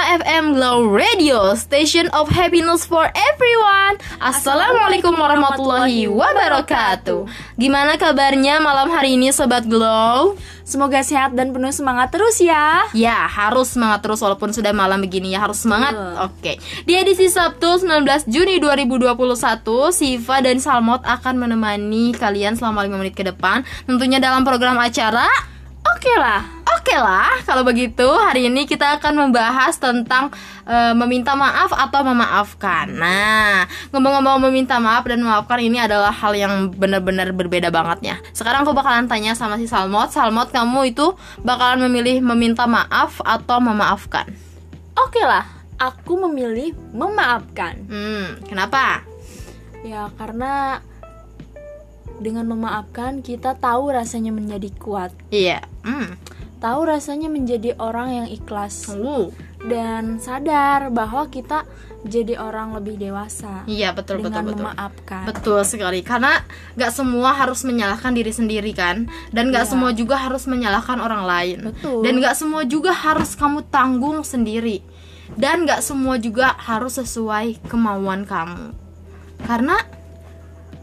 FM Glow Radio, station of happiness for everyone. Assalamualaikum warahmatullahi wabarakatuh. Gimana kabarnya malam hari ini sobat Glow? Semoga sehat dan penuh semangat terus ya. Ya, harus semangat terus walaupun sudah malam begini ya, harus semangat. Oke. Di edisi Sabtu 19 Juni 2021, Siva dan Salmot akan menemani kalian selama 5 menit ke depan, tentunya dalam program acara Oke lah. Oke lah, kalau begitu hari ini kita akan membahas tentang eh, meminta maaf atau memaafkan. Nah, ngomong-ngomong meminta maaf dan memaafkan ini adalah hal yang benar-benar berbeda banget ya. Sekarang aku bakalan tanya sama si Salmot, Salmot kamu itu bakalan memilih meminta maaf atau memaafkan? Oke lah. Aku memilih memaafkan. Hmm, kenapa? Ya karena dengan memaafkan kita tahu rasanya menjadi kuat. Iya. Hmm. Tahu rasanya menjadi orang yang ikhlas Uh, dan sadar bahwa kita jadi orang lebih dewasa iya betul dengan betul betul. memaafkan. Betul sekali, karena nggak semua harus menyalahkan diri sendiri kan, dan nggak Iya. semua juga harus menyalahkan orang lain, Betul. dan nggak semua juga harus kamu tanggung sendiri, dan nggak semua juga harus sesuai kemauan kamu, karena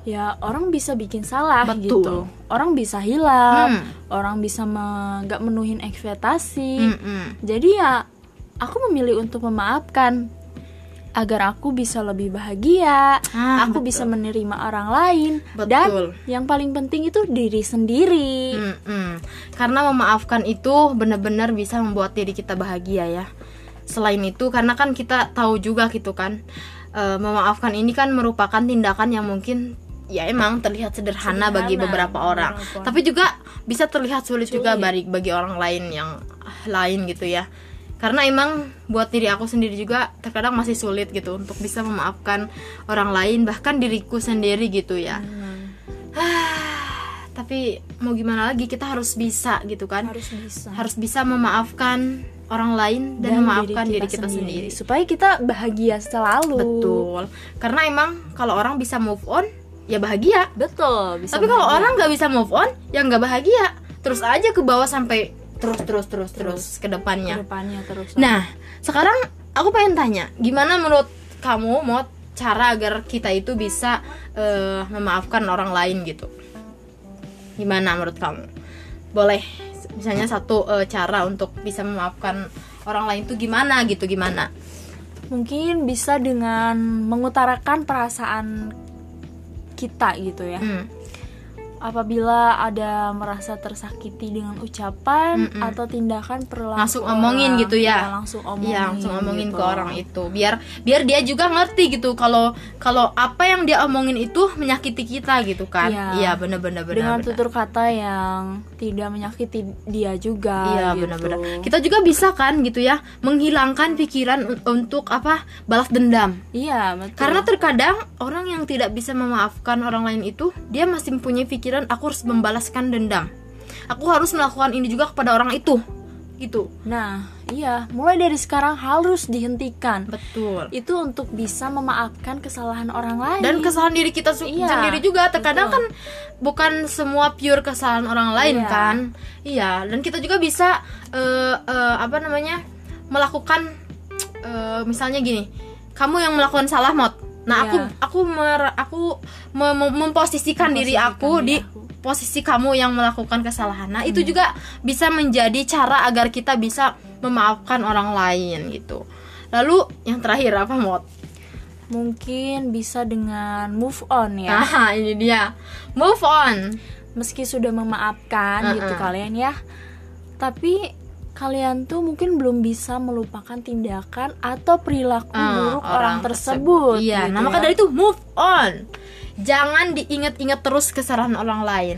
Ya orang bisa bikin salah Betul. gitu. Orang bisa hilang, Hmm. orang bisa me- nggak menuhin ekspektasi. mm-mm, Jadi ya aku memilih untuk memaafkan agar aku bisa lebih bahagia, Ah, aku betul. bisa menerima orang lain Betul. dan yang paling penting itu diri sendiri. mm-mm. karena memaafkan itu benar-benar bisa membuat diri kita bahagia ya. Selain itu, karena kan kita tahu juga gitu kan, eh, memaafkan ini kan merupakan tindakan yang mungkin ya emang terlihat sederhana, bagi Sederhana, beberapa orang, beberapa. tapi juga bisa terlihat sulit, juga Sulit. bagi bagi orang lain yang ah, lain gitu ya. Karena emang buat diri aku sendiri juga terkadang masih sulit gitu untuk bisa memaafkan orang lain bahkan diriku sendiri gitu ya. Hmm, Tapi mau gimana lagi kita harus bisa gitu kan? harus bisa. Harus bisa memaafkan orang lain dan, memaafkan diri kita, sendiri. supaya kita bahagia selalu. Betul. Karena emang kalau orang bisa move on ya bahagia. Betul. Bisa Tapi kalau orang nggak bisa move on ya nggak bahagia. Terus aja ke bawah sampai terus terus terus terus ke depannya. Terus. Nah, sekarang aku pengen tanya, gimana menurut kamu mau cara agar kita itu bisa eh, memaafkan orang lain gitu? Gimana menurut kamu? Boleh, misalnya satu eh, cara untuk bisa memaafkan orang lain itu gimana gitu? Gimana? mungkin bisa dengan mengutarakan perasaan kita gitu ya. Hmm, apabila ada merasa tersakiti dengan ucapan Mm-mm. atau tindakan perilaku Langsung omongin gitu ya? langsung omongin Iya, langsung ngomongin gitu. ke orang itu, biar biar dia juga ngerti gitu kalau kalau apa yang dia omongin itu menyakiti kita gitu kan? Iya. Iya, bener-bener bener. dengan bener. tutur kata yang tidak menyakiti dia juga Iya gitu. benar-benar. Kita juga bisa kan gitu ya menghilangkan pikiran un- untuk apa balas dendam. iya betul Karena terkadang orang yang tidak bisa memaafkan orang lain itu dia masih mempunyai pikiran aku harus membalaskan dendam. Aku harus melakukan ini juga kepada orang itu. Gitu. nah iya mulai dari sekarang harus dihentikan Betul. itu untuk bisa memaafkan kesalahan orang lain Dan kesalahan diri kita Iya, sendiri juga terkadang betul. kan bukan semua pure kesalahan orang lain Iya. kan. Iya, dan kita juga bisa eh, eh, apa namanya? melakukan eh, misalnya gini. Kamu yang melakukan salah mod. Nah, Iya. aku aku mer- aku mem- mem- memposisikan diri aku diri di aku. posisi kamu yang melakukan kesalahan. Nah, Hmm. itu juga bisa menjadi cara agar kita bisa memaafkan orang lain gitu. Lalu yang terakhir apa mod? mungkin bisa dengan move on ya Nah, ini dia. Move on. meski sudah memaafkan gitu Uh-uh. kalian ya tapi kalian tuh mungkin belum bisa melupakan tindakan atau perilaku Ah, buruk orang, tersebut Iya, gitu nah maka ya. dari itu move on. Jangan diingat-ingat terus kesalahan orang lain.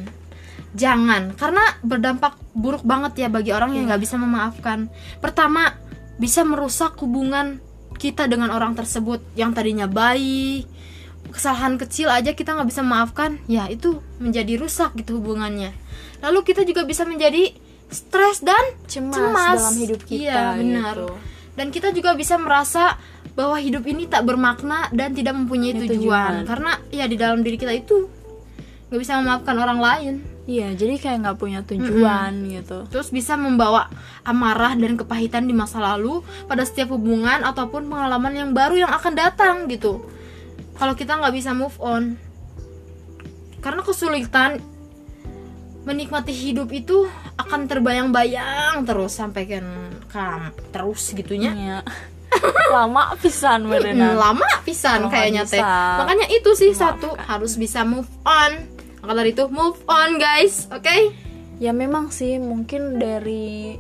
Jangan, karena berdampak buruk banget ya bagi orang yang Iya. nggak bisa memaafkan. Pertama, bisa merusak hubungan kita dengan orang tersebut yang tadinya baik. Kesalahan kecil aja kita nggak bisa memaafkan, ya itu menjadi rusak gitu hubungannya. Lalu kita juga bisa menjadi stres dan cemas, dalam hidup kita Iya, benar. gitu. Dan kita juga bisa merasa bahwa hidup ini tak bermakna dan tidak mempunyai Ini tujuan. tujuan. Karena ya di dalam diri kita itu nggak bisa memaafkan orang lain. Iya, jadi kayak nggak punya tujuan gitu. Terus bisa membawa amarah dan kepahitan di masa lalu pada setiap hubungan ataupun pengalaman yang baru yang akan datang gitu. Kalau kita nggak bisa move on, karena kesulitan menikmati hidup itu akan terbayang-bayang terus sampai kan kam terus gitunya. Iya. Lama pisan Hmm, beneran. lama pisan Kalau kayaknya teh. Makanya itu sih memaafkan. satu harus bisa move on. Maka dari itu move on guys, oke? Ya memang sih mungkin dari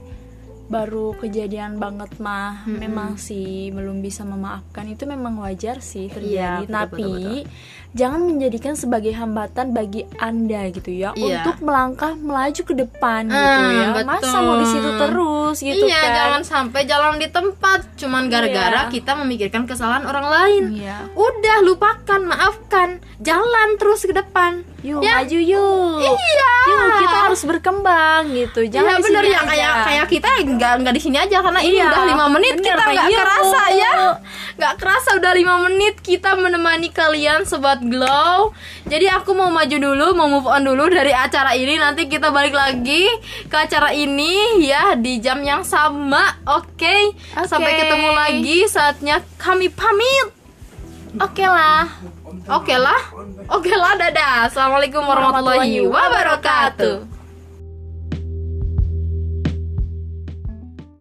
baru kejadian banget mah memang sih belum bisa memaafkan itu memang wajar sih terjadi Iya, betul, tapi betul, jangan menjadikan sebagai hambatan bagi anda gitu ya Iya. untuk melangkah melaju ke depan gitu Hmm, ya masa mau di situ betul. terus gitu iya, kan jangan sampai jalan di tempat cuman gara-gara Iya. kita memikirkan kesalahan orang lain. Iya. Udah lupakan, maafkan, jalan terus ke depan. yuk Ya. maju yuk Iya. yuk kita harus berkembang gitu Iya jangan di bener ya kayak kayak kita nggak nggak di sini aja karena ini Iya, udah lima menit bener, kita nggak kerasa ya. Nggak kerasa udah lima menit kita menemani kalian sobat glow. Jadi aku mau maju dulu mau move on dulu dari acara ini. Nanti kita balik lagi ke acara ini ya di jam yang sama. Oke? Sampai Oke. ketemu lagi saatnya kami pamit. Oke lah. Oke lah. Oke lah dadah. Assalamualaikum warahmatullahi wabarakatuh